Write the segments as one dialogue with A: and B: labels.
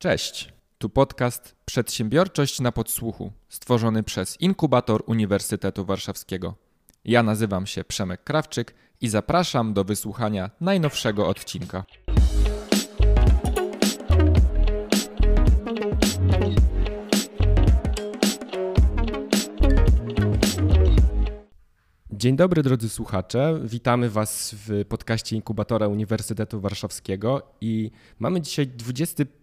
A: Cześć, tu podcast Przedsiębiorczość na podsłuchu, stworzony przez Inkubator Uniwersytetu Warszawskiego. Ja nazywam się Przemek Krawczyk i zapraszam do wysłuchania najnowszego odcinka. Dzień dobry drodzy słuchacze, witamy Was w podcaście Inkubatora Uniwersytetu Warszawskiego i mamy dzisiaj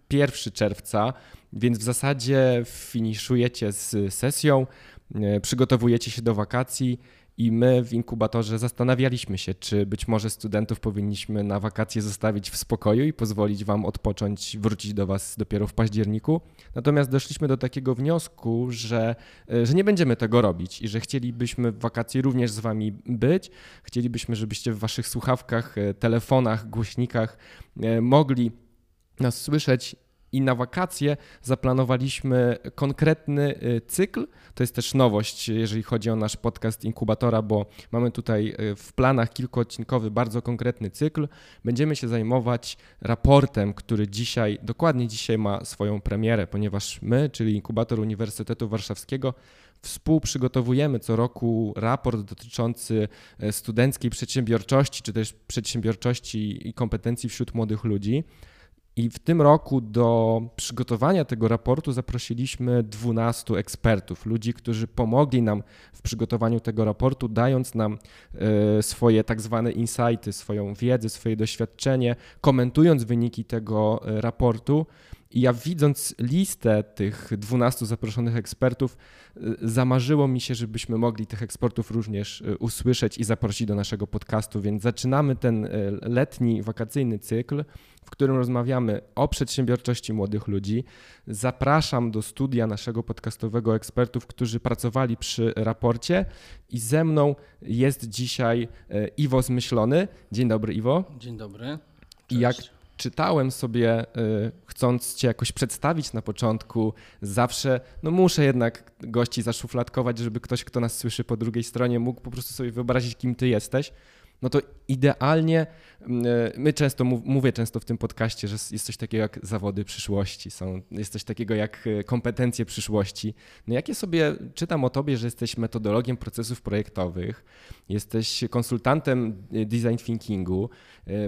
A: 21 czerwca, więc w zasadzie finiszujecie z sesją, e, przygotowujecie się do wakacji i my w inkubatorze zastanawialiśmy się, czy być może studentów powinniśmy na wakacje zostawić w spokoju i pozwolić Wam odpocząć, wrócić do Was dopiero w październiku. Natomiast doszliśmy do takiego wniosku, że, e, że nie będziemy tego robić i że chcielibyśmy w wakacje również z Wami być. Chcielibyśmy, żebyście w Waszych słuchawkach, e, telefonach, głośnikach mogli nas słyszeć i na wakacje zaplanowaliśmy konkretny y, cykl. To jest też nowość, jeżeli chodzi o nasz podcast Inkubatora, bo mamy tutaj y, w planach kilkuodcinkowy bardzo konkretny cykl. Będziemy się zajmować raportem, który dzisiaj, dokładnie dzisiaj ma swoją premierę, ponieważ my, czyli Inkubator Uniwersytetu Warszawskiego, współprzygotowujemy co roku raport dotyczący y, studenckiej przedsiębiorczości, czy też przedsiębiorczości i kompetencji wśród młodych ludzi. I w tym roku do przygotowania tego raportu zaprosiliśmy 12 ekspertów, ludzi, którzy pomogli nam w przygotowaniu tego raportu, dając nam e, swoje tak zwane insighty, swoją wiedzę, swoje doświadczenie, komentując wyniki tego e, raportu. I ja widząc listę tych 12 zaproszonych ekspertów, y, zamarzyło mi się, żebyśmy mogli tych ekspertów również y, usłyszeć i zaprosić do naszego podcastu, więc zaczynamy ten y, letni, wakacyjny cykl, w którym rozmawiamy o przedsiębiorczości młodych ludzi. Zapraszam do studia naszego podcastowego ekspertów, którzy pracowali przy raporcie i ze mną jest dzisiaj Iwo Zmyślony. Dzień dobry Iwo.
B: Dzień dobry.
A: Cześć. I jak czytałem sobie, y, chcąc Cię jakoś przedstawić na początku, zawsze, no muszę jednak gości zaszufladkować, żeby ktoś, kto nas słyszy po drugiej stronie, mógł po prostu sobie wyobrazić, kim Ty jesteś no to idealnie, mm, e, my często, mówię często w tym podcaście, że jest coś takiego jak zawody przyszłości, są, jest coś takiego jak e, kompetencje przyszłości. No jak ja sobie czytam o tobie, że jesteś metodologiem procesów projektowych, jesteś konsultantem e, design thinkingu,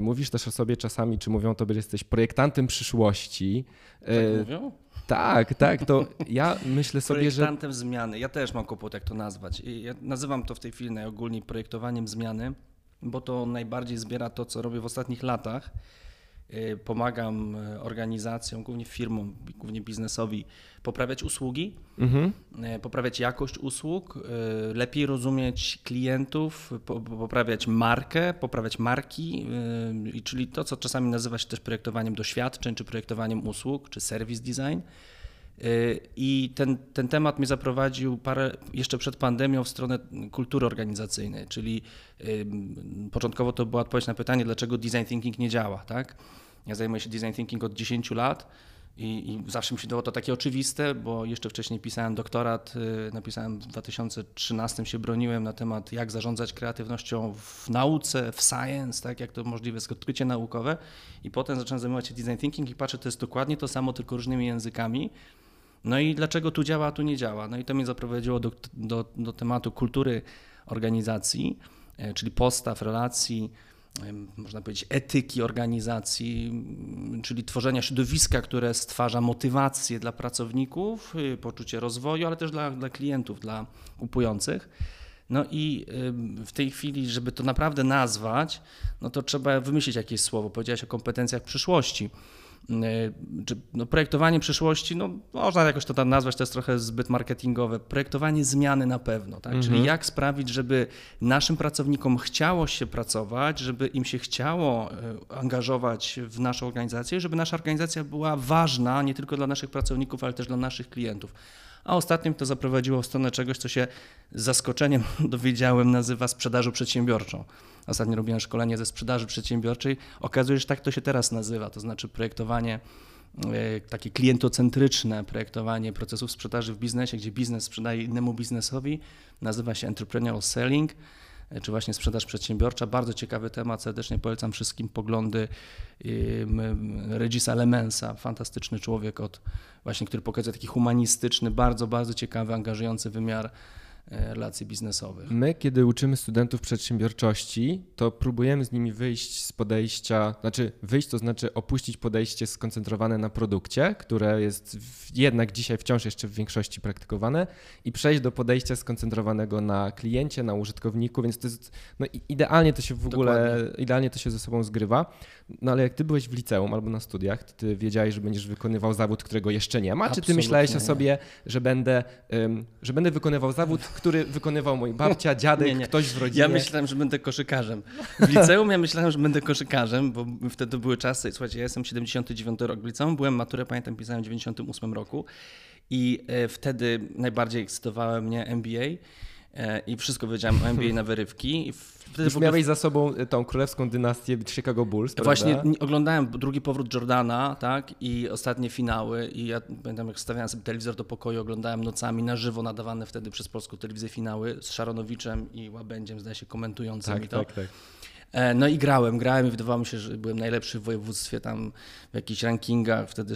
A: mówisz też o sobie czasami, czy mówią o tobie, że jesteś projektantem przyszłości.
B: Tak mówią?
A: Tak, tak, to ja myślę sobie,
B: projektantem że... Projektantem zmiany. Ja też mam kłopot, jak to nazwać. Ja nazywam to w tej chwili najogólniej projektowaniem zmiany bo to najbardziej zbiera to, co robię w ostatnich latach. Y, pomagam y, organizacjom, głównie firmom, głównie biznesowi, poprawiać usługi, mhm. Y, poprawiać jakość usług, lepiej rozumieć klientów, poprawiać markę, poprawiać marki, czyli to, co czasami nazywa się też projektowaniem doświadczeń, czy projektowaniem usług, czy service design. I ten, ten temat mnie zaprowadził parę, jeszcze przed pandemią w stronę kultury organizacyjnej, czyli początkowo to była odpowiedź na pytanie, dlaczego design thinking nie działa. Tak? Ja zajmuję się design thinking od 10 lat i, i zawsze mi się dało to takie oczywiste, bo jeszcze wcześniej pisałem doktorat, y, napisałem w 2013 się broniłem na temat jak zarządzać kreatywnością w nauce, w science, tak jak to możliwe jest odkrycie naukowe i potem zacząłem zajmować się design thinking i patrzę, to jest dokładnie to samo, tylko różnymi językami no i dlaczego tu działa, a tu nie działa? No i to mnie zaprowadziło do, do, do tematu kultury organizacji, e, czyli postaw, relacji, można powiedzieć etyki organizacji, czyli tworzenia środowiska, które stwarza motywację dla pracowników, y, poczucie rozwoju, ale też dla, dla klientów, dla kupujących. No i w tej chwili, żeby to naprawdę nazwać, no to trzeba wymyślić jakieś słowo. Powiedziałeś o kompetencjach przyszłości. E, czy, no, projektowanie przyszłości, no, można jakoś to tam nazwać, to jest trochę zbyt marketingowe. Projektowanie zmiany na pewno, tak? Mhm. Czyli jak sprawić, żeby naszym pracownikom chciało się pracować, żeby im się chciało e, angażować w naszą organizację, żeby nasza organizacja była ważna nie tylko dla naszych pracowników, ale też dla naszych klientów. A ostatnim to zaprowadziło w stronę czegoś, co się z zaskoczeniem dowiedziałem, nazywa sprzedażą przedsiębiorczą. Ostatnio robiłem szkolenie ze sprzedaży przedsiębiorczej. Okazuje się, że tak to się teraz nazywa, to znaczy projektowanie e, takie klientocentryczne projektowanie procesów sprzedaży w biznesie, gdzie biznes sprzedaje innemu biznesowi, nazywa się entrepreneurial selling. Czy właśnie sprzedaż przedsiębiorcza. Bardzo ciekawy temat, serdecznie polecam wszystkim poglądy Regisa Lemensa, fantastyczny człowiek, od, właśnie, który pokazuje taki humanistyczny, bardzo, bardzo ciekawy, angażujący wymiar relacji biznesowych.
A: My, kiedy uczymy studentów przedsiębiorczości, to próbujemy z nimi wyjść z podejścia, znaczy wyjść to znaczy opuścić podejście skoncentrowane na produkcie, które jest jednak dzisiaj wciąż jeszcze w większości praktykowane i przejść do podejścia skoncentrowanego na kliencie, na użytkowniku, więc to jest, no idealnie to się w ogóle, Dokładnie. idealnie to się ze sobą zgrywa. No ale jak ty byłeś w liceum albo na studiach, to ty wiedziałeś, że będziesz wykonywał zawód, którego jeszcze nie ma, Absolutnie czy ty myślałeś o sobie, że będę, um, że będę wykonywał zawód, który wykonywał mój babcia, dziadek, nie, nie. ktoś w rodzinie.
B: Ja myślałem, że będę koszykarzem. W liceum ja myślałem, że będę koszykarzem, bo wtedy były czasy, słuchajcie, ja jestem 79 rok w liceum, byłem maturę, pamiętam, pisałem w 98 roku i e, wtedy najbardziej ekscytowało mnie MBA i wszystko wiedziałem o NBA na wyrywki.
A: Wtedy Już miałeś za sobą e, tą królewską dynastię Chicago Bulls,
B: Właśnie prawda? oglądałem drugi powrót Jordana, tak, i ostatnie finały i ja pamiętam, jak stawiałem sobie telewizor do pokoju, oglądałem nocami na żywo nadawane wtedy przez polską telewizję finały z Szaronowiczem i Łabędziem, zdaje się, komentującymi
A: tak,
B: to.
A: Tak, tak.
B: E, no i grałem, grałem i wydawało mi się, że byłem najlepszy w województwie tam w jakichś rankingach. Wtedy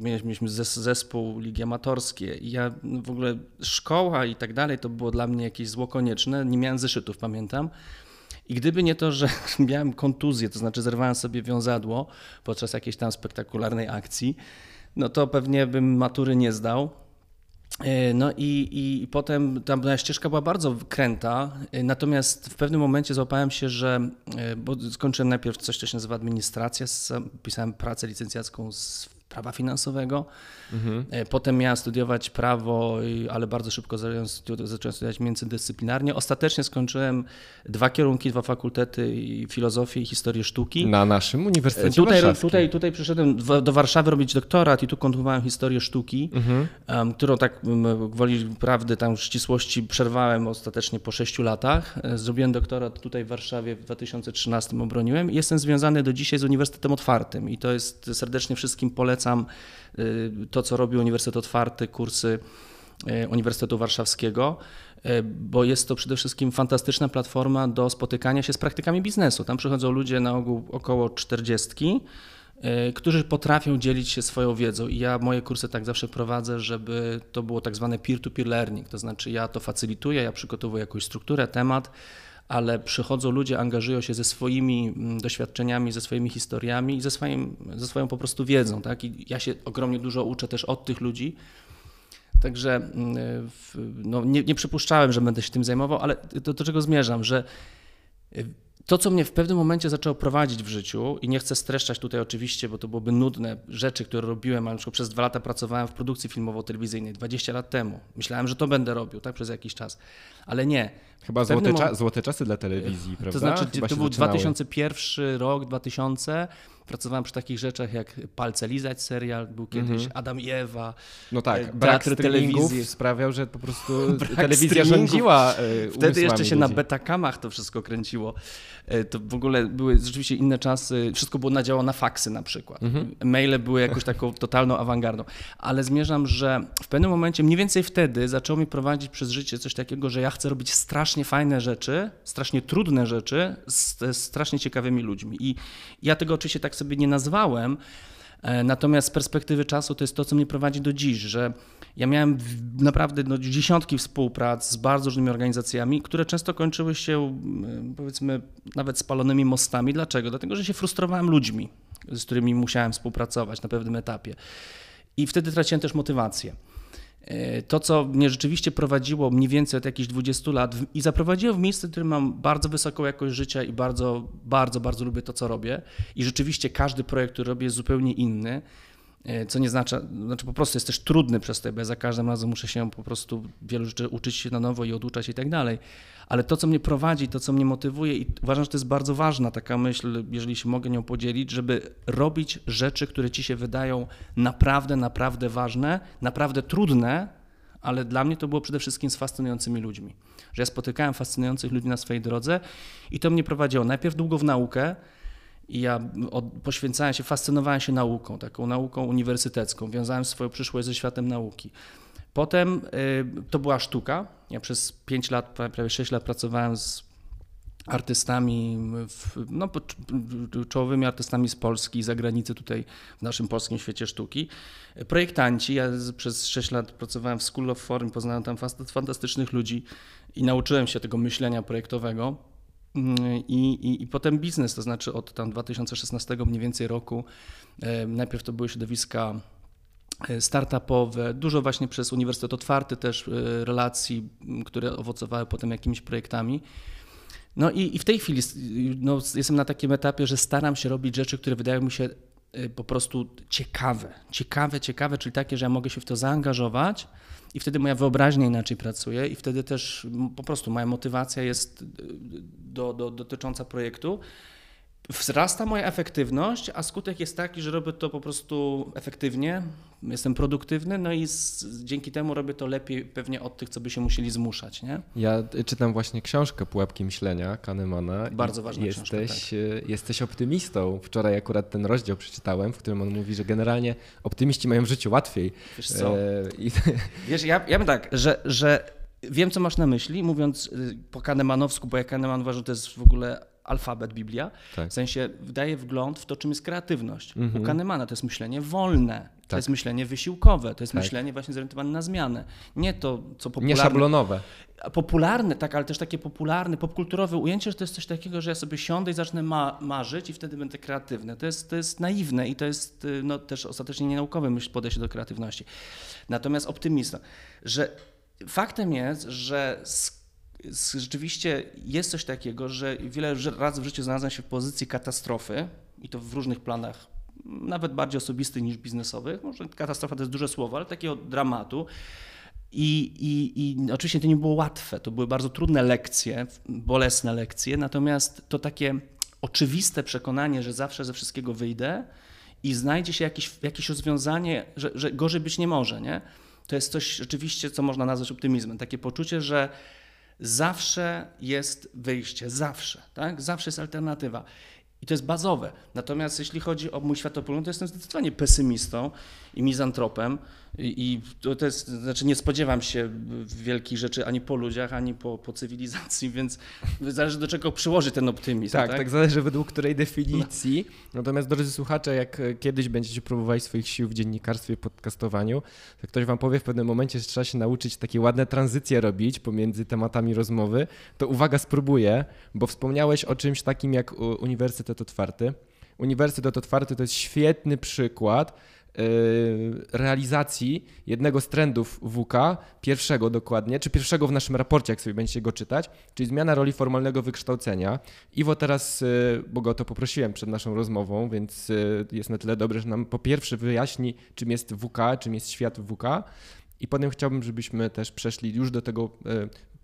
B: mieliśmy zespół ligi amatorskie i ja w ogóle szkoła i tak dalej to było dla mnie jakieś zło konieczne. Nie miałem zeszytów, pamiętam. I gdyby nie to, że miałem kontuzję, to znaczy zerwałem sobie wiązadło podczas jakiejś tam spektakularnej akcji, no to pewnie bym matury nie zdał. E, no i, i potem ta moja ścieżka była bardzo kręta, e, natomiast w pewnym momencie złapałem się, że, e, bo skończyłem najpierw coś, co się nazywa administracja, pisałem pracę licencjacką z prawa finansowego. Mhm. Potem miałem studiować prawo, ale bardzo szybko zacząłem studiować międzydyscyplinarnie. Ostatecznie skończyłem dwa kierunki, dwa fakultety i filozofię i historię sztuki.
A: Na naszym Uniwersytecie
B: tutaj, tutaj, tutaj przyszedłem do Warszawy robić doktorat i tu kontynuowałem historię sztuki, mhm. którą tak gwoli prawdy, tam ścisłości przerwałem ostatecznie po sześciu latach. E, zrobiłem doktorat tutaj w Warszawie w 2013 obroniłem. Jestem związany do dzisiaj z Uniwersytetem Otwartym i to jest serdecznie wszystkim polecam polecam y, to, co robi Uniwersytet Otwarty, kursy y, Uniwersytetu Warszawskiego, y, bo jest to przede wszystkim fantastyczna platforma do spotykania się z praktykami biznesu. Tam przychodzą ludzie na ogół około 40, którzy potrafią dzielić się swoją wiedzą. I ja moje kursy tak zawsze prowadzę, żeby to było tak zwane peer-to-peer learning, to znaczy ja to facylituję, ja przygotowuję jakąś strukturę, temat, ale przychodzą ludzie, angażują się ze swoimi mm, doświadczeniami, ze swoimi historiami i ze, swoim, ze swoją po prostu wiedzą. Tak? I ja się ogromnie dużo uczę też od tych ludzi. Także mm, no, nie, nie przypuszczałem, że będę się tym zajmował, ale do, do czego zmierzam, że y, to, co mnie w pewnym momencie zaczęło prowadzić w życiu, i nie chcę streszczać tutaj oczywiście, bo to byłoby nudne, rzeczy, które robiłem, ale na przykład przez dwa lata pracowałem w produkcji filmowo-telewizyjnej, 20 lat temu. Myślałem, że to będę robił, tak, przez jakiś czas, ale nie.
A: Chyba złote, cza złote czasy dla telewizji, prawda?
B: To znaczy, Chyba to był zaczynały. 2001 rok, 2000 Pracowałem przy takich rzeczach jak Palce Lizać serial, był kiedyś mm -hmm. Adam i Ewa.
A: No tak, e, brak telewizji sprawiał, że po prostu telewizja rządziła
B: e, Wtedy jeszcze się ludzi. na betakamach to wszystko kręciło. E, to w ogóle były rzeczywiście inne czasy. Wszystko było nadziało na faksy na przykład. Mm -hmm. Maile były jakoś taką totalną awangardą. Ale zmierzam, że w pewnym momencie, mniej więcej wtedy zaczęło mi prowadzić przez życie coś takiego, że ja chcę robić strasznie fajne rzeczy, strasznie trudne rzeczy z strasznie ciekawymi ludźmi. I ja tego oczywiście tak sobie nie nazwałem. E, natomiast z perspektywy czasu to jest to, co mnie prowadzi do dziś, że ja miałem naprawdę no, dziesiątki współprac z bardzo różnymi organizacjami, które często kończyły się powiedzmy nawet spalonymi mostami. Dlaczego? Dlatego, że się frustrowałem ludźmi, z którymi musiałem współpracować na pewnym etapie. I wtedy traciłem też motywację. E, to, co mnie rzeczywiście prowadziło mniej więcej od jakichś 20 lat i zaprowadziło w miejsce, w którym mam bardzo wysoką jakość życia i bardzo, bardzo, bardzo lubię to, co robię. I rzeczywiście każdy projekt, który robię, jest zupełnie inny. E, co nie znaczy, znaczy po prostu jest też trudny przez to, bo ja za każdym razem muszę się po prostu wielu rzeczy uczyć się na nowo i oduczać i tak dalej. Ale to, co mnie prowadzi, to, co mnie motywuje i uważam, że to jest bardzo ważna taka myśl, jeżeli się mogę nią podzielić, żeby robić rzeczy, które ci się wydają naprawdę, naprawdę ważne, naprawdę trudne, ale dla mnie to było przede wszystkim z fascynującymi ludźmi. Że ja spotykałem fascynujących ludzi na swojej drodze i to mnie prowadziło najpierw długo w naukę, i ja od, poświęcałem się, fascynowałem się nauką, taką nauką uniwersytecką, wiązałem swoją przyszłość ze światem nauki. Potem y, to była sztuka. Ja przez 5 lat, prawie 6 lat pracowałem z artystami, no, czołowymi artystami z Polski i zagranicy tutaj w naszym polskim świecie sztuki. Projektanci, ja przez 6 lat pracowałem w School of Form, poznałem tam fantastycznych ludzi i nauczyłem się tego myślenia projektowego. I, i, I potem biznes, to znaczy od tam 2016 mniej więcej roku, e, najpierw to były środowiska e, startupowe, dużo właśnie przez Uniwersytet Otwarty też e, relacji, które owocowały potem jakimiś projektami. No i, i w tej chwili no, jestem na takim etapie, że staram się robić rzeczy, które wydają mi się po prostu ciekawe. Ciekawe, ciekawe, czyli takie, że ja mogę się w to zaangażować i wtedy moja wyobraźnia inaczej pracuje i wtedy też po prostu moja motywacja jest do, do, dotycząca projektu wzrasta moja efektywność, a skutek jest taki, że robię to po prostu efektywnie, jestem produktywny, no i z, dzięki temu robię to lepiej pewnie od tych, co by się musieli zmuszać. Nie?
A: Ja czytam właśnie książkę Pułapki Myślenia Kahnemana.
B: Bardzo ważna
A: jesteś,
B: książka.
A: Tak. Jesteś optymistą. Wczoraj akurat ten rozdział przeczytałem, w którym on mówi, że generalnie optymiści mają w życiu łatwiej.
B: Wiesz co? E, i... Wiesz, ja, ja bym tak, że, że wiem, co masz na myśli, mówiąc y, po kahnemanowsku, bo ja Kahneman uważam, że to jest w ogóle alfabet Biblia. Tak. W sensie daje wgląd w to, czym jest kreatywność. Mhm. U Kahnemana to jest myślenie wolne, tak. to jest myślenie wysiłkowe, to jest tak. myślenie właśnie zorientowane na zmianę. Nie to, co popularne.
A: Nie szablonowe.
B: Popularne, tak, ale też takie popularne, popkulturowe ujęcie, że to jest coś takiego, że ja sobie siądę i zacznę ma marzyć i wtedy będę kreatywny. To jest, to jest naiwne i to jest y, no, też ostatecznie nienaukowe myśl podejście do kreatywności. Natomiast optymista, że faktem jest, że rzeczywiście jest coś takiego, że wiele razy w życiu znalazłem się w pozycji katastrofy i to w różnych planach, nawet bardziej osobistych niż biznesowych. Może katastrofa to jest duże słowo, ale takiego dramatu. I, i, I oczywiście to nie było łatwe, to były bardzo trudne lekcje, bolesne lekcje, natomiast to takie oczywiste przekonanie, że zawsze ze wszystkiego wyjdę i znajdzie się jakieś, jakieś rozwiązanie, że, że gorzej być nie może, nie? To jest coś rzeczywiście, co można nazwać optymizmem. Takie poczucie, że zawsze jest wyjście, zawsze, tak? Zawsze jest alternatywa. I to jest bazowe. Natomiast jeśli chodzi o mój światopogląd, to jestem zdecydowanie pesymistą i mizantropem. I to, to jest, znaczy nie spodziewam się wielkich rzeczy ani po ludziach, ani po, po cywilizacji, więc zależy do czego przyłoży ten optymizm.
A: Tak, tak, tak zależy według której definicji. Natomiast drodzy słuchacze, jak kiedyś będziecie próbowali swoich sił w dziennikarstwie podcastowaniu, to ktoś wam powie w pewnym momencie, że trzeba się nauczyć takie ładne tranzycje robić pomiędzy tematami rozmowy, to uwaga, spróbuję, bo wspomniałeś o czymś takim jak Uniwersytet Otwarty. Uniwersytet Otwarty to jest świetny przykład, Y, realizacji jednego z trendów WK, pierwszego dokładnie, czy pierwszego w naszym raporcie, jak sobie będziecie go czytać, czyli zmiana roli formalnego wykształcenia. Iwo teraz, y, bo go to poprosiłem przed naszą rozmową, więc y, jest na tyle dobry, że nam po pierwsze wyjaśni, czym jest WK, czym jest świat WK. I potem chciałbym, żebyśmy też przeszli już do tego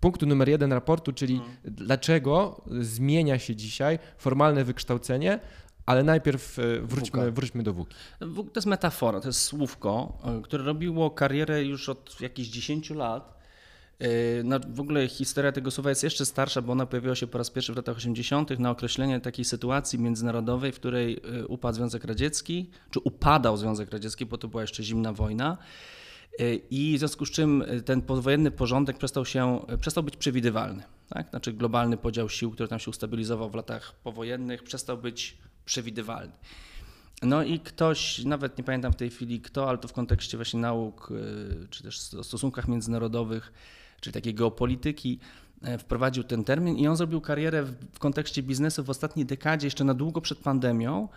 A: punktu numer jeden raportu, czyli hmm. dlaczego zmienia się dzisiaj formalne wykształcenie, ale najpierw e, wróćmy, wróćmy do Wuki.
B: To jest metafora, to jest słówko, e, które robiło karierę już od jakichś 10 lat. E, no, w ogóle historia tego słowa jest jeszcze starsza, bo ona pojawiła się po raz pierwszy w latach 80. na określenie takiej sytuacji międzynarodowej, w której upadł Związek Radziecki, czy upadał Związek Radziecki, bo to była jeszcze zimna wojna. I w związku z czym ten powojenny porządek przestał, się, przestał być przewidywalny. Tak? Znaczy globalny podział sił, który tam się ustabilizował w latach powojennych, przestał być przewidywalny. No i ktoś, nawet nie pamiętam w tej chwili kto, ale to w kontekście właśnie nauk, czy też o stosunkach międzynarodowych, czy takiej geopolityki, e, wprowadził ten termin i on zrobił karierę w, kontekście biznesu w ostatniej dekadzie, jeszcze na długo przed pandemią.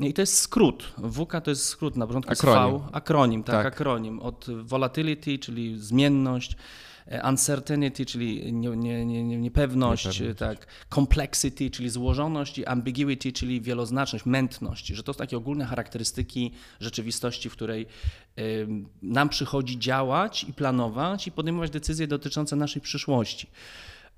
B: I to jest skrót. WK to jest skrót, na początku akronim. V, akronim, tak, tak, akronim. Od volatility, czyli zmienność, E, uncertainty, czyli nie, nie, nie, niepewność, niepewność, tak, complexity, czyli złożoność i ambiguity, czyli wieloznaczność, mętność, że to są takie ogólne charakterystyki rzeczywistości, w której nam przychodzi działać i planować i podejmować decyzje dotyczące naszej przyszłości.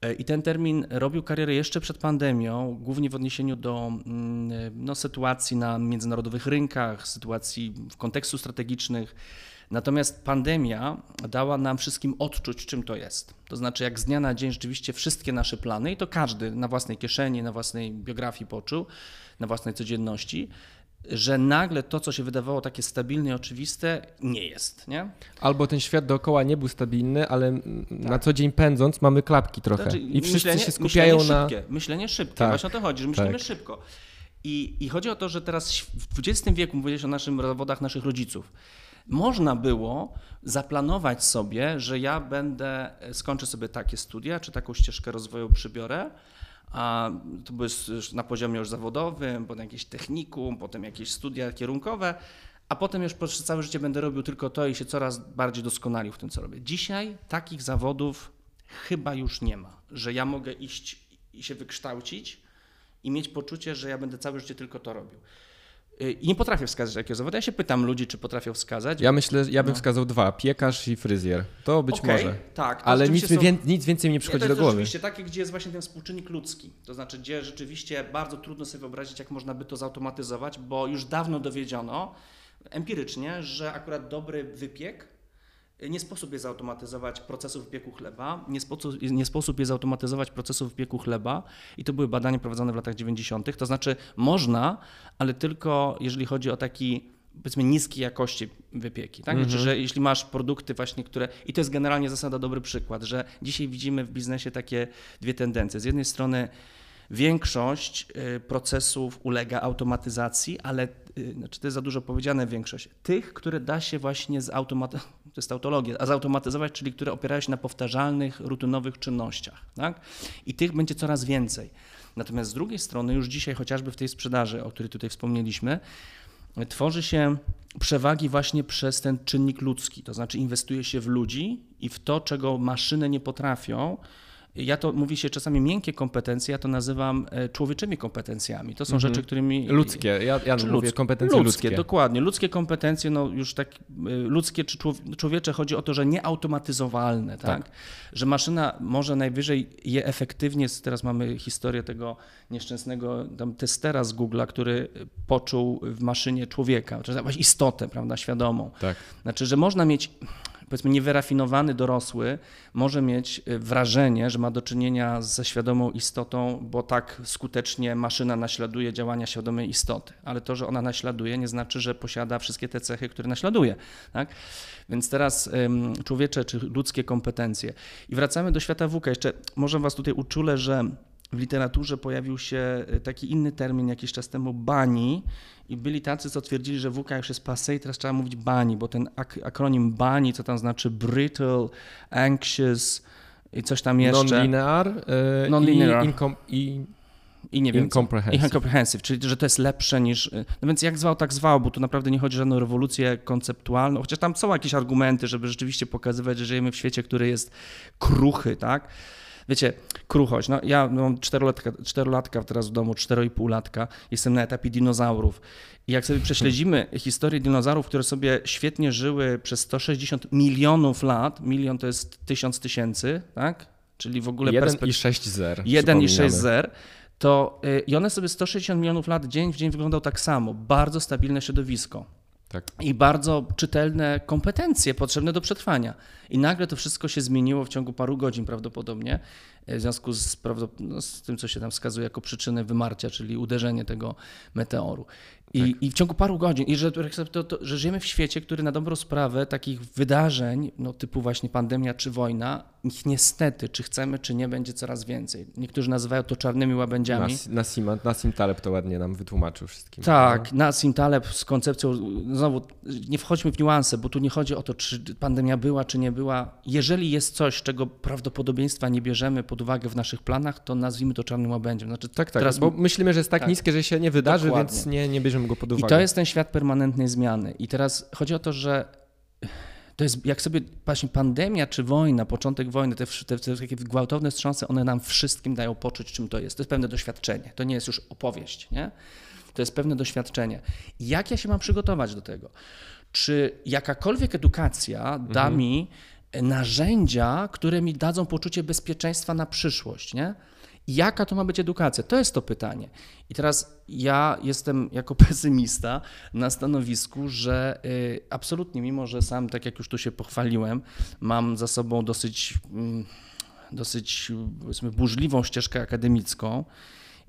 B: E, I ten termin robił karierę jeszcze przed pandemią, głównie w odniesieniu do mm, no, sytuacji na międzynarodowych rynkach, sytuacji w kontekstu strategicznych Natomiast pandemia dała nam wszystkim odczuć, czym to jest. To znaczy, jak z dnia na dzień rzeczywiście wszystkie nasze plany, i to każdy na własnej kieszeni, na własnej biografii poczuł, na własnej codzienności, że nagle to, co się wydawało takie stabilne i oczywiste, nie jest, nie?
A: Albo ten świat dookoła nie był stabilny, ale tak. na co dzień pędząc mamy klapki trochę znaczy, i wszyscy myślenie, się skupiają
B: myślenie
A: na...
B: Szybkie, myślenie szybkie, tak. właśnie o to chodzi, że myślimy tak. szybko. I, I chodzi o to, że teraz w XX wieku, mówiłeś o naszych zawodach naszych rodziców, można było zaplanować sobie, że ja będę, skończę sobie takie studia, czy taką ścieżkę rozwoju przybiorę, a to były na poziomie już zawodowym, potem jakieś technikum, potem jakieś studia kierunkowe, a potem już przez całe życie będę robił tylko to i się coraz bardziej doskonalił w tym, co robię. Dzisiaj takich zawodów chyba już nie ma, że ja mogę iść i się wykształcić i mieć poczucie, że ja będę całe życie tylko to robił. I nie potrafię wskazać jakiego zawodu. Ja się pytam ludzi, czy potrafią wskazać.
A: Ja myślę, ja bym no. wskazał dwa: piekarz i fryzjer. To być okay, może. Tak, ale nic, są... nic, więcej mi nie przychodzi
B: nie,
A: do głowy.
B: Oczywiście takie, gdzie jest właśnie ten współczynnik ludzki. To znaczy, gdzie rzeczywiście bardzo trudno sobie wyobrazić, jak można by to zautomatyzować, bo już dawno dowiedziono empirycznie, że akurat dobry wypiek nie sposób jest zautomatyzować procesu wypieku chleba, nie sposób, nie sposób jest zautomatyzować procesu wypieku chleba i to były badania prowadzone w latach 90. To znaczy można, ale tylko jeżeli chodzi o taki powiedzmy niskiej jakości wypieki. Tak? Znaczy, że jeśli masz produkty właśnie, które... I to jest generalnie zasada dobry przykład, że dzisiaj widzimy w biznesie takie dwie tendencje. Z jednej strony Większość y, procesów ulega automatyzacji, ale y, znaczy to jest za dużo powiedziane większość. Tych, które da się właśnie zautomatyzować, to jest tautologia, a zautomatyzować, czyli które opierają się na powtarzalnych, rutynowych czynnościach. Tak? I tych będzie coraz więcej. Natomiast z drugiej strony, już dzisiaj chociażby w tej sprzedaży, o której tutaj wspomnieliśmy, tworzy się przewagi właśnie przez ten czynnik ludzki, to znaczy inwestuje się w ludzi i w to, czego maszyny nie potrafią, ja to mówi się czasami miękkie kompetencje, ja to nazywam e, człowieczymi kompetencjami. To są mhm. rzeczy, którymi.
A: Ludzkie, ja, ja mówię ludzkie, kompetencje ludzkie.
B: Dokładnie. Ludzkie kompetencje, no już tak e, ludzkie czy człowiecze chodzi o to, że nieautomatyzowalne, tak? tak? Że maszyna może najwyżej je efektywnie, teraz mamy historię tego nieszczęsnego tam testera z Google'a, który poczuł w maszynie człowieka, czy jakąś istotę, prawda, świadomą. Tak. Znaczy, że można mieć powiedzmy niewyrafinowany dorosły może mieć y, wrażenie, że ma do czynienia ze świadomą istotą, bo tak skutecznie maszyna naśladuje działania świadomej istoty. Ale to, że ona naśladuje, nie znaczy, że posiada wszystkie te cechy, które naśladuje. Tak? Więc teraz człowiecze czy ludzkie kompetencje. I wracamy do świata WUKA. Jeszcze może Was tutaj uczulę, że w literaturze pojawił się y, taki inny termin jakiś czas temu, bani, i byli tacy, co twierdzili, że WK już jest passé i teraz trzeba mówić bani, bo ten ak akronim bani, co tam znaczy brittle, anxious i coś tam jeszcze.
A: Non-linear yy, non-linear. i, i
B: i nie wiem. Incomprehensive. Incomprehensive, czyli że to jest lepsze niż. Y, no więc jak zwał, tak zwał, bo tu naprawdę nie chodzi o żadną rewolucję konceptualną, chociaż tam są jakieś argumenty, żeby rzeczywiście pokazywać, że żyjemy w świecie, który jest kruchy, tak? Wiecie, kruchość. No, ja mam czterolatka, czterolatka teraz w domu, czteroipółlatka, jestem na etapie dinozaurów. I jak sobie prześledzimy historię dinozaurów, które sobie świetnie żyły przez 160 milionów lat, milion to jest tysiąc tysięcy, tak? Czyli w ogóle
A: 1 i 6 zer.
B: 1 i 6 zer to y, i one sobie 160 milionów lat dzień w dzień wyglądał tak samo. Bardzo stabilne środowisko. Tak. I bardzo czytelne kompetencje potrzebne do przetrwania. I nagle to wszystko się zmieniło w ciągu paru godzin prawdopodobnie, e, w związku z, no, z tym, co się tam wskazuje jako przyczynę wymarcia, czyli uderzenie tego meteoru. I, tak. I w ciągu paru godzin, i że, to, to, że żyjemy w świecie, który na dobrą sprawę takich wydarzeń, no, typu właśnie pandemia czy wojna, ich niestety, czy chcemy, czy nie, będzie coraz więcej. Niektórzy nazywają to czarnymi łabędziami.
A: Nas, Nassim, Nassim Taleb to ładnie nam wytłumaczył wszystkim.
B: Tak, no. Nassim Taleb z koncepcją, znowu nie wchodźmy w niuanse, bo tu nie chodzi o to, czy pandemia była, czy nie była. Jeżeli jest coś, czego prawdopodobieństwa nie bierzemy pod uwagę w naszych planach, to nazwijmy to czarnym łabędziem. Znaczy,
A: tak, tak, teraz... bo myślimy, że jest tak, tak. niskie, że się nie wydarzy, Dokładnie. więc nie, nie bierzemy go pod uwagę.
B: I to jest ten świat permanentnej zmiany. I teraz chodzi o to, że to jest jak sobie właśnie pandemia czy wojna, początek wojny, te, te, te takie gwałtowne wstrząsy, one nam wszystkim dają poczuć, czym to jest. To jest pewne doświadczenie. To nie jest już opowieść, nie? To jest pewne doświadczenie. Jak ja się mam przygotować do tego? Czy jakakolwiek edukacja da mhm. mi narzędzia, które mi dadzą poczucie bezpieczeństwa na przyszłość, nie? Jaka to ma być edukacja? To jest to pytanie. I teraz ja jestem jako pesymista na stanowisku, że y, absolutnie, mimo że sam, tak jak już tu się pochwaliłem, mam za sobą dosyć, mm, dosyć powiedzmy, burzliwą ścieżkę akademicką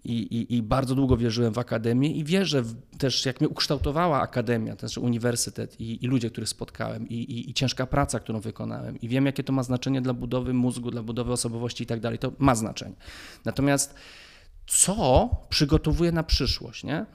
B: I, i, I, bardzo długo wierzyłem w akademię i wierzę w, też, jak mnie ukształtowała akademia, też uniwersytet i, i ludzie, których spotkałem, i, i, ciężka praca, którą wykonałem. I wiem, jakie to ma znaczenie dla budowy mózgu, dla budowy osobowości i tak dalej. To ma znaczenie. Natomiast co przygotowuje na przyszłość, nie?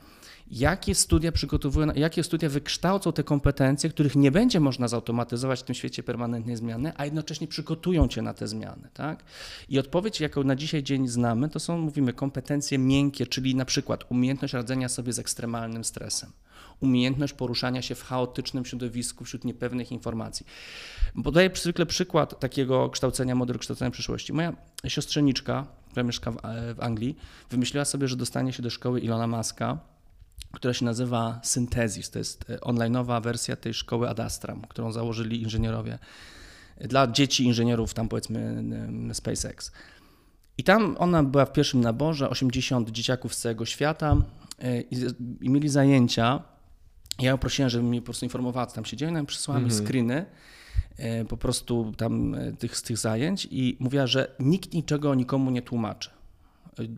B: Jakie studia przygotowują, jakie studia wykształcą te kompetencje, których nie będzie można zautomatyzować w tym świecie permanentnej zmiany, a jednocześnie przygotują cię na te zmiany. Tak? I odpowiedź, jaką na dzisiaj dzień znamy, to są, mówimy, kompetencje miękkie, czyli na przykład umiejętność radzenia sobie z ekstremalnym stresem umiejętność poruszania się w chaotycznym środowisku wśród niepewnych informacji. Podaję zwykle przykład takiego kształcenia, modelu kształcenia przyszłości. Moja siostrzeniczka, która mieszka w, w Anglii, wymyśliła sobie, że dostanie się do szkoły Ilona Maska, która się nazywa Synthesis. To jest e, onlineowa wersja tej szkoły Adastram, którą założyli inżynierowie dla dzieci inżynierów, tam powiedzmy SpaceX. I tam ona była w pierwszym naborze, 80 dzieciaków z całego świata e, i, i mieli zajęcia. Ja ją prosiłem, żeby mi po prostu informowała, co tam się dzieje, no przysłała mi mhm. screeny e, po prostu tam tych, z tych zajęć i mówiła, że nikt niczego nikomu nie tłumaczy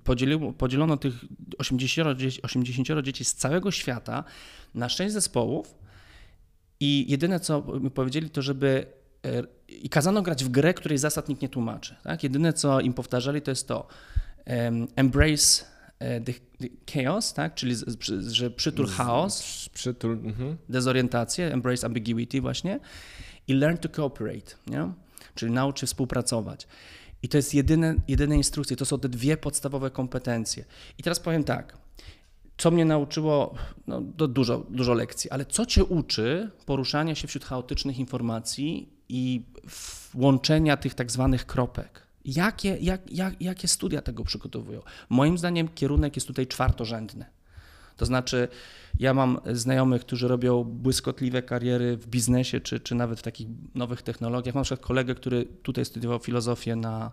B: podzieliło, podzielono tych 80, 80 dzieci z całego świata na 6 zespołów i jedyne co mi powiedzieli to, żeby e, i kazano grać w grę, której zasad nikt nie tłumaczy. Tak? Jedyne co im powtarzali to jest to um, embrace e, the, the chaos, tak? czyli że przytul chaos,
A: przytul, mhm.
B: dezorientację, embrace ambiguity właśnie i learn to cooperate, nie? czyli naucz się współpracować. I to jest jedyne, jedyne instrukcje, to są te dwie podstawowe kompetencje. I teraz powiem tak, co mnie nauczyło, no, dużo, dużo lekcji, ale co cię uczy poruszania się wśród chaotycznych informacji i łączenia tych tak zwanych kropek? Jakie, jak, jak, jakie studia tego przygotowują? Moim zdaniem kierunek jest tutaj czwartorzędny. To znaczy, ja mam znajomych, którzy robią błyskotliwe kariery w biznesie, czy, czy nawet w takich nowych technologiach. Mam na przykład kolegę, który tutaj studiował filozofię na,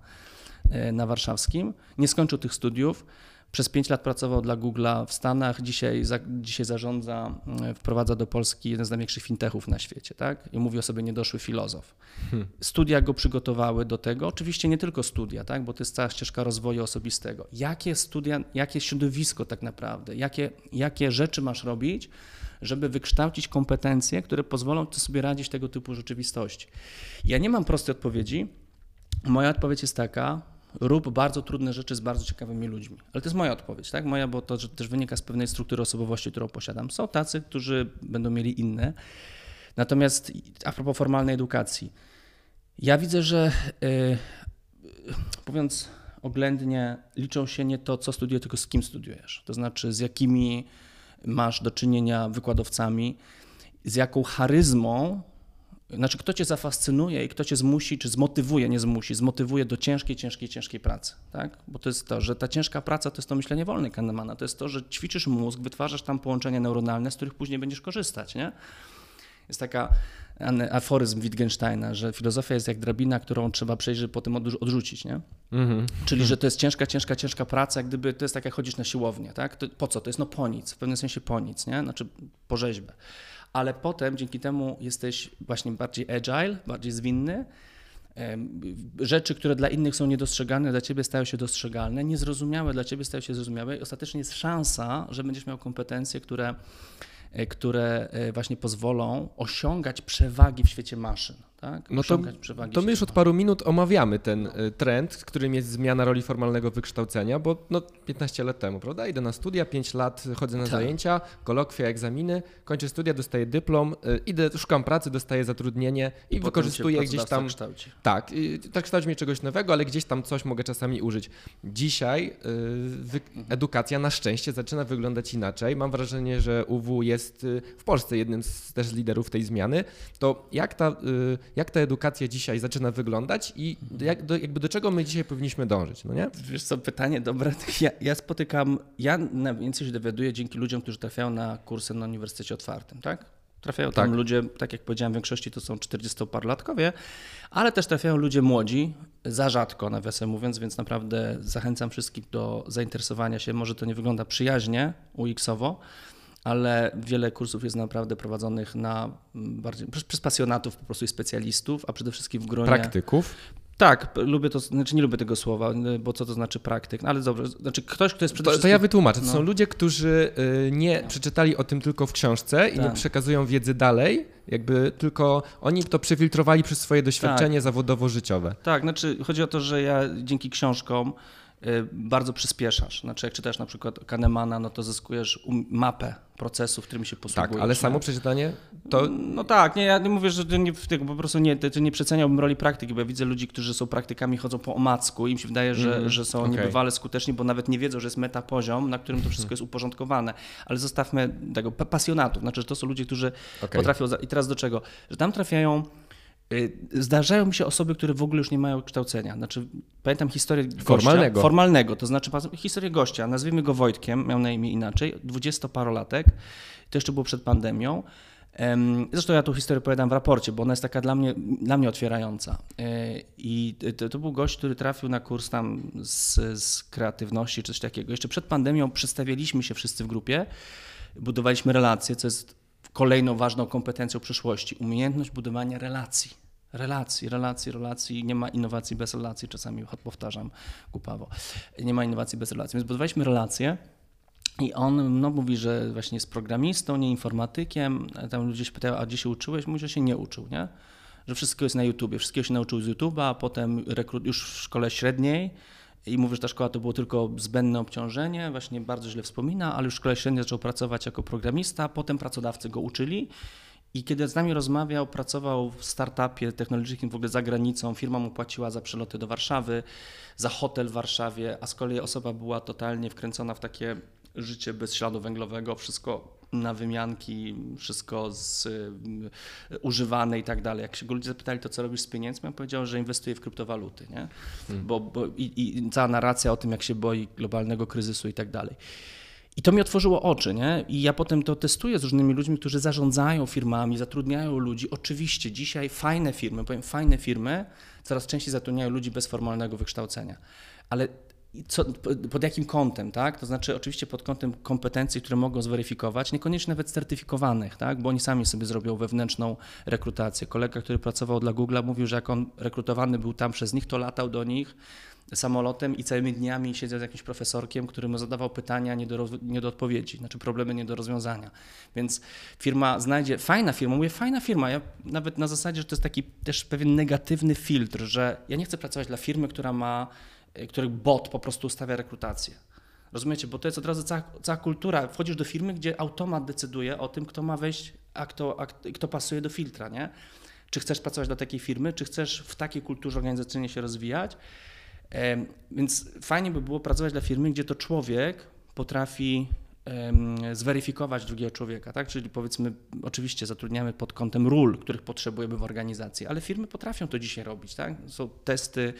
B: e, na warszawskim, nie skończył tych studiów, przez 5 lat pracował dla Google'a w Stanach, dzisiaj, za, dzisiaj zarządza, mm, wprowadza do Polski jeden z największych fintechów na świecie, tak? I mówi o sobie niedoszły filozof. Hmm. Studia go przygotowały do tego, oczywiście nie tylko studia, tak? Bo to jest cała ścieżka rozwoju osobistego. Jakie studia, jakie środowisko tak naprawdę, jakie, jakie rzeczy masz robić, żeby wykształcić kompetencje, które pozwolą ci sobie radzić tego typu rzeczywistości. Ja nie mam prostej odpowiedzi. Moja odpowiedź jest taka, rób bardzo trudne rzeczy z bardzo ciekawymi ludźmi. Ale to jest moja odpowiedź, tak? Moja, bo to też wynika z pewnej struktury osobowości, którą posiadam. Są tacy, którzy będą mieli inne. Natomiast a propos formalnej edukacji, ja widzę, że yy, mówiąc oględnie, liczą się nie to, co studiujesz, tylko z kim studiujesz. To znaczy, z jakimi masz do czynienia wykładowcami, z jaką charyzmą znaczy, kto cię zafascynuje i kto cię zmusi, czy zmotywuje, nie zmusi, zmotywuje do ciężkiej, ciężkiej, ciężkiej pracy, tak? Bo to jest to, że ta ciężka praca to jest to myślenie wolne Kahnemana, to jest to, że ćwiczysz mózg, wytwarzasz tam połączenia neuronalne, z których później będziesz korzystać, nie? Jest taka aforyzm Wittgensteina, że filozofia jest jak drabina, którą trzeba przejść, żeby potem odrzucić, nie? Mhm. Czyli, że to jest ciężka, ciężka, ciężka praca, jak gdyby to jest tak, jak chodzisz na siłownię, tak? To po co? To jest no po nic, w pewnym sensie po nic, nie? Znaczy po rzeźbę ale potem dzięki temu jesteś właśnie bardziej agile, bardziej zwinny. Rzeczy, które dla innych są niedostrzegane, dla ciebie stają się dostrzegalne, niezrozumiałe dla ciebie stają się zrozumiałe i ostatecznie jest szansa, że będziesz miał kompetencje, które E, które e, właśnie pozwolą osiągać przewagi w świecie maszyn. Tak?
A: No to, to my już od paru minut omawiamy ten no. trend, którym jest zmiana roli formalnego wykształcenia, bo no 15 lat temu, prawda? Idę na studia, 5 lat chodzę na tak. zajęcia, kolokwia, egzaminy, kończę studia, dostaję dyplom, idę, szukam pracy, dostaję zatrudnienie i, I wykorzystuję gdzieś tam.
B: Kształci.
A: Tak, tak kształci mnie czegoś nowego, ale gdzieś tam coś mogę czasami użyć. Dzisiaj wy, mhm. edukacja na szczęście zaczyna wyglądać inaczej. Mam wrażenie, że UW jest w Polsce jednym z też liderów tej zmiany, to jak ta, jak ta edukacja dzisiaj zaczyna wyglądać i jak do, jakby do czego my dzisiaj powinniśmy dążyć, no nie?
B: Wiesz co, pytanie dobre. Ja, ja spotykam, ja najwięcej się dowiaduję dzięki ludziom, którzy trafiają na kursy na Uniwersytecie Otwartym, tak? Trafiają tam tak. ludzie, tak jak powiedziałem, w większości to są 40-parlatkowie, ale też trafiają ludzie młodzi, za rzadko nawiasem mówiąc, więc naprawdę zachęcam wszystkich do zainteresowania się. Może to nie wygląda przyjaźnie UX-owo, ale wiele kursów jest naprawdę prowadzonych na bardziej, przez, pasjonatów po prostu i specjalistów, a przede wszystkim w gronie...
A: Praktyków?
B: Tak, lubię to, znaczy nie lubię tego słowa, bo co to znaczy praktyk, no ale dobrze, znaczy ktoś, kto jest przede
A: to,
B: wszystkim...
A: To ja wytłumaczę, to
B: no.
A: są ludzie, którzy y, nie no. przeczytali o tym tylko w książce i tak. nie przekazują wiedzy dalej, jakby tylko oni to przefiltrowali przez swoje doświadczenie tak. zawodowo-życiowe.
B: Tak, znaczy chodzi o to, że ja dzięki książkom bardzo przyspieszasz. Znaczy, jak czytasz na przykład Kahnemana, no to zyskujesz um, mapę procesu, w którym się posługujesz.
A: Tak, ale samo przeczytanie to...
B: No tak, nie, ja nie mówię, że nie, po prostu nie, to nie przeceniałbym roli praktyki, bo ja widzę ludzi, którzy są praktykami, chodzą po omacku i im się wydaje, że, mm, że są okay. niebywale skuteczni, bo nawet nie wiedzą, że jest metapoziom, na którym to wszystko jest uporządkowane. Ale zostawmy tego pasjonatów, znaczy, że to są ludzie, którzy okay. potrafią... I teraz do czego? Że tam trafiają Y, zdarzają mi się osoby, które w ogóle już nie mają kształcenia. Znaczy, pamiętam historię gościa,
A: formalnego.
B: formalnego, to znaczy historię gościa, nazwijmy go Wojtkiem, miał na imię inaczej, dwudziestoparolatek, to jeszcze było przed pandemią. Zresztą ja tą historię opowiadam w raporcie, bo ona jest taka dla mnie, dla mnie otwierająca. Y, I to, to był gość, który trafił na kurs tam z, z kreatywności czy coś takiego. Jeszcze przed pandemią przedstawialiśmy się wszyscy w grupie, budowaliśmy relacje, co jest kolejną ważną kompetencją przyszłości umiejętność budowania relacji. Relacji, relacji, relacji. Nie ma innowacji bez relacji, czasami powtarzam głupawo. Nie ma innowacji bez relacji. Więc budowaliśmy relacje. I on no, mówi, że właśnie jest programistą, nie informatykiem. Tam ludzie się pytają, a gdzie się uczyłeś? Mówi, że się nie uczył, nie? Że wszystko jest na YouTubie. Wszystkiego się nauczył z YouTube'a, a potem już w szkole średniej i mówi, że ta szkoła to było tylko zbędne obciążenie, właśnie bardzo źle wspomina, ale już w szkole średniej zaczął pracować jako programista, potem pracodawcy go uczyli. I kiedy z nami rozmawiał, pracował w startupie technologicznym w ogóle za granicą, firma mu płaciła za przeloty do Warszawy, za hotel w Warszawie, a z kolei osoba była totalnie wkręcona w takie życie bez śladu węglowego, wszystko na wymianki, wszystko z, y, używane i tak dalej. Jak się go ludzie zapytali, to co robisz z pieniędzmi, on powiedział, że inwestuje w kryptowaluty, nie? Hmm. Bo, bo i, i, cała narracja o tym, jak się boi globalnego kryzysu i tak dalej. I to mi otworzyło oczy, nie? I ja potem to testuję z różnymi ludźmi, którzy zarządzają firmami, zatrudniają ludzi. Oczywiście dzisiaj fajne firmy, powiem fajne firmy, coraz częściej zatrudniają ludzi bez formalnego wykształcenia. Ale co, pod jakim kątem, tak? To znaczy oczywiście pod kątem kompetencji, które mogą zweryfikować, niekoniecznie nawet certyfikowanych, tak? Bo oni sami sobie zrobią wewnętrzną rekrutację. Kolega, który pracował dla Google'a mówił, że jak on rekrutowany był tam przez nich, to latał do nich samolotem i całymi dniami siedział z jakimś profesorkiem, który mu zadawał pytania nie do, nie do odpowiedzi, znaczy problemy nie do rozwiązania. Więc firma znajdzie, fajna firma, mówię fajna firma, ja nawet na zasadzie, że to jest taki też pewien negatywny filtr, że ja nie chcę pracować dla firmy, która ma Y, których bot po prostu ustawia rekrutację. Rozumiecie? Bo to jest od razu cała, cała, kultura. Wchodzisz do firmy, gdzie automat decyduje o tym, kto ma wejść, a kto, a kto pasuje do filtra, nie? Czy chcesz pracować do takiej firmy, czy chcesz w takiej kulturze organizacyjnej się rozwijać. Więc fajnie by było pracować dla firmy, gdzie to człowiek potrafi zweryfikować drugiego człowieka, tak? Czyli powiedzmy, oczywiście zatrudniamy pod kątem ról, których potrzebujemy w organizacji, ale firmy potrafią to dzisiaj robić, tak? Są testy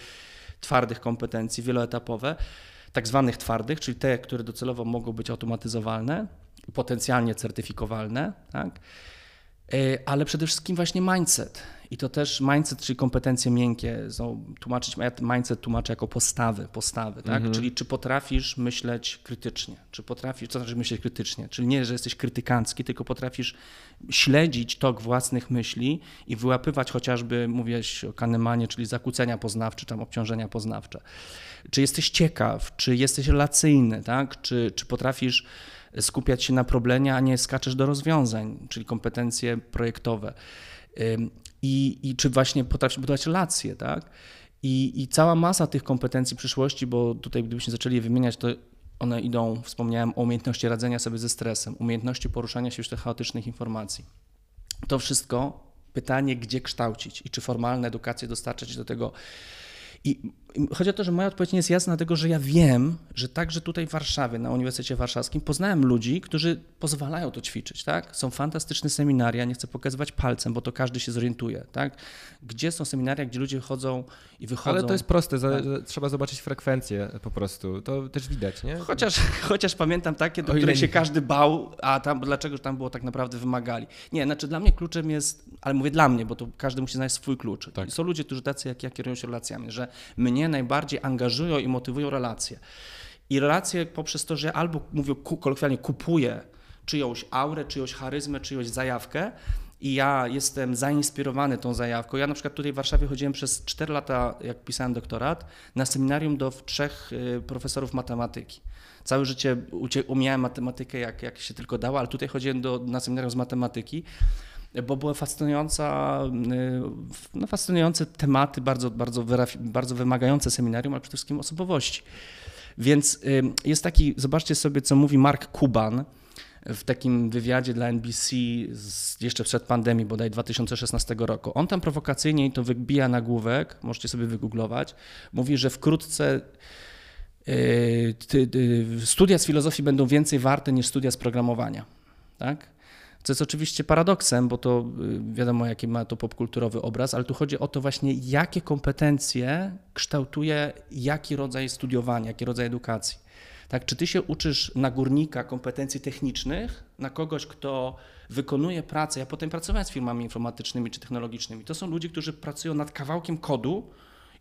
B: twardych kompetencji wieloetapowe, tak zwanych twardych, czyli te, które docelowo mogą być automatyzowalne, potencjalnie certyfikowalne, tak? E, ale przede wszystkim właśnie mindset. I to też mindset, czyli kompetencje miękkie, są tłumaczyć, ja mindset tłumaczę jako postawy, postawy, tak? Mhm. Czyli czy potrafisz myśleć krytycznie, czy potrafisz, co znaczy myśleć krytycznie, czyli nie, że jesteś krytykancki, tylko potrafisz śledzić tok własnych myśli i wyłapywać chociażby, mówiłeś o Kahnemanie, czyli zakłócenia poznawcze, tam obciążenia poznawcze. Czy jesteś ciekaw, czy jesteś relacyjny, tak? Czy, czy potrafisz skupiać się na problemie, a nie skaczesz do rozwiązań, czyli kompetencje projektowe. I, i czy właśnie potrafisz budować relacje, tak? I, I cała masa tych kompetencji przyszłości, bo tutaj gdybyśmy zaczęli je wymieniać, to one idą, wspomniałem o umiejętności radzenia sobie ze stresem, umiejętności poruszania się wśród chaotycznych informacji. To wszystko pytanie, gdzie kształcić i czy formalna edukacja dostarczać do tego i chodzi o to, że moja odpowiedź nie jest jasna, dlatego że ja wiem, że także tutaj w Warszawie, na Uniwersytecie Warszawskim, poznałem ludzi, którzy pozwalają to ćwiczyć. Tak? Są fantastyczne seminaria, nie chcę pokazywać palcem, bo to każdy się zorientuje. Tak? Gdzie są seminaria, gdzie ludzie chodzą i wychodzą.
A: Ale to jest proste, tak. trzeba zobaczyć frekwencję po prostu. To też widać, nie?
B: Chociaż, chociaż pamiętam takie, do których się każdy bał, a tam, dlaczego tam było tak naprawdę wymagali. Nie, znaczy dla mnie kluczem jest, ale mówię dla mnie, bo to każdy musi znaleźć swój klucz. Tak. Są ludzie, którzy tacy jak ja kierują się relacjami, że mnie najbardziej angażują i motywują relacje. I relacje poprzez to, że albo mówię kolokwialnie kupuję czyjąś aurę, czyjąś charyzmę, czyjąś zajawkę, i ja jestem zainspirowany tą zajawką. Ja na przykład tutaj w Warszawie chodziłem przez 4 lata, jak pisałem doktorat, na seminarium do trzech y, profesorów matematyki. Całe życie umiałem matematykę jak, jak się tylko dało, ale tutaj chodziłem do, na seminarium z matematyki bo były fascynująca, y, no fascynujące tematy, bardzo, bardzo, bardzo wymagające seminarium, ale przede wszystkim osobowości. Więc y, jest taki, zobaczcie sobie, co mówi Mark Kuban w takim wywiadzie dla NBC z, jeszcze przed pandemii, bodaj 2016 roku. On tam prowokacyjnie to wybija nagłówek, możecie sobie wygooglować, mówi, że wkrótce y, studia z filozofii będą więcej warte niż studia z programowania. Tak? Co jest oczywiście paradoksem, bo to y, wiadomo, jaki ma to popkulturowy obraz, ale tu chodzi o to właśnie, jakie kompetencje kształtuje jaki rodzaj studiowania, jaki rodzaj edukacji. Tak, czy ty się uczysz na górnika kompetencji technicznych, na kogoś, kto wykonuje pracę. Ja potem pracowałem z firmami informatycznymi czy technologicznymi. To są ludzie, którzy pracują nad kawałkiem kodu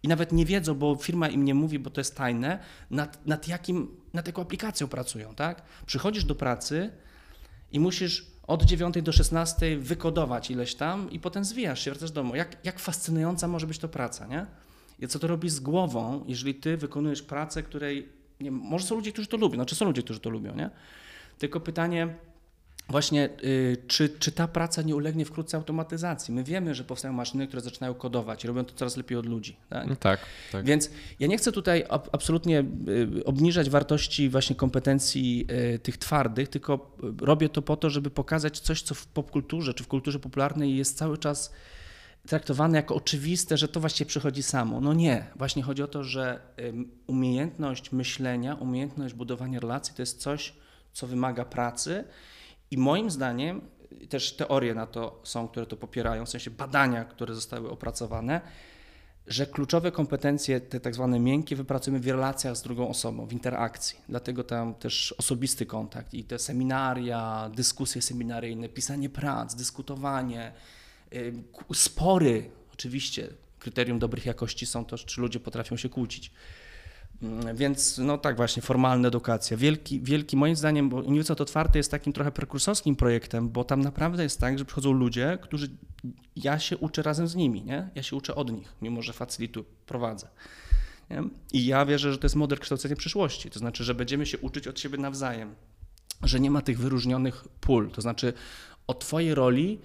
B: i nawet nie wiedzą, bo firma im nie mówi, bo to jest tajne, nad, nad, jakim, nad jaką aplikacją pracują. Tak? Przychodzisz do pracy i musisz od 9 do 16 wykodować ileś tam i potem zwijasz się, wracasz do domu. Jak, jak fascynująca może być to praca, nie? I co to robi z głową, jeżeli ty wykonujesz pracę, której, nie, może są ludzie, którzy to lubią, znaczy są ludzie, którzy to lubią, nie? Tylko pytanie, właśnie, y, czy, czy ta praca nie ulegnie wkrótce automatyzacji? My wiemy, że powstają maszyny, które zaczynają kodować i robią to coraz lepiej od ludzi. Tak,
A: no tak, tak.
B: Więc ja nie chcę tutaj absolutnie y, obniżać wartości właśnie kompetencji y, tych twardych, tylko robię to po to, żeby pokazać coś, co w popkulturze czy w kulturze popularnej jest cały czas traktowane jako oczywiste, że to właściwie przychodzi samo. No nie, właśnie chodzi o to, że umiejętność myślenia, umiejętność budowania relacji to jest coś, co wymaga pracy i moim zdaniem też teorie na to są, które to popierają, w sensie badania, które zostały opracowane, że kluczowe kompetencje, te tak zwane miękkie, wypracujemy w relacjach z drugą osobą, w interakcji. Dlatego tam też osobisty kontakt i te seminaria, dyskusje seminaryjne, pisanie prac, dyskutowanie, spory, oczywiście. Kryterium dobrych jakości są to, czy ludzie potrafią się kłócić. Mm, więc no tak właśnie, formalna edukacja. Wielki, wielki moim zdaniem, bo Uniwersytet Otwarty jest takim trochę prekursorskim projektem, bo tam naprawdę jest tak, że przychodzą ludzie, którzy, ja się uczę razem z nimi, nie? ja się uczę od nich, mimo że facilitu prowadzę. Nie? I ja wierzę, że to jest model kształcenia przyszłości, to znaczy, że będziemy się uczyć od siebie nawzajem, że nie ma tych wyróżnionych pól, to znaczy o twojej roli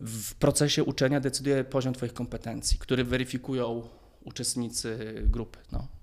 B: w procesie uczenia decyduje poziom twoich kompetencji, który weryfikują uczestnicy grupy. No.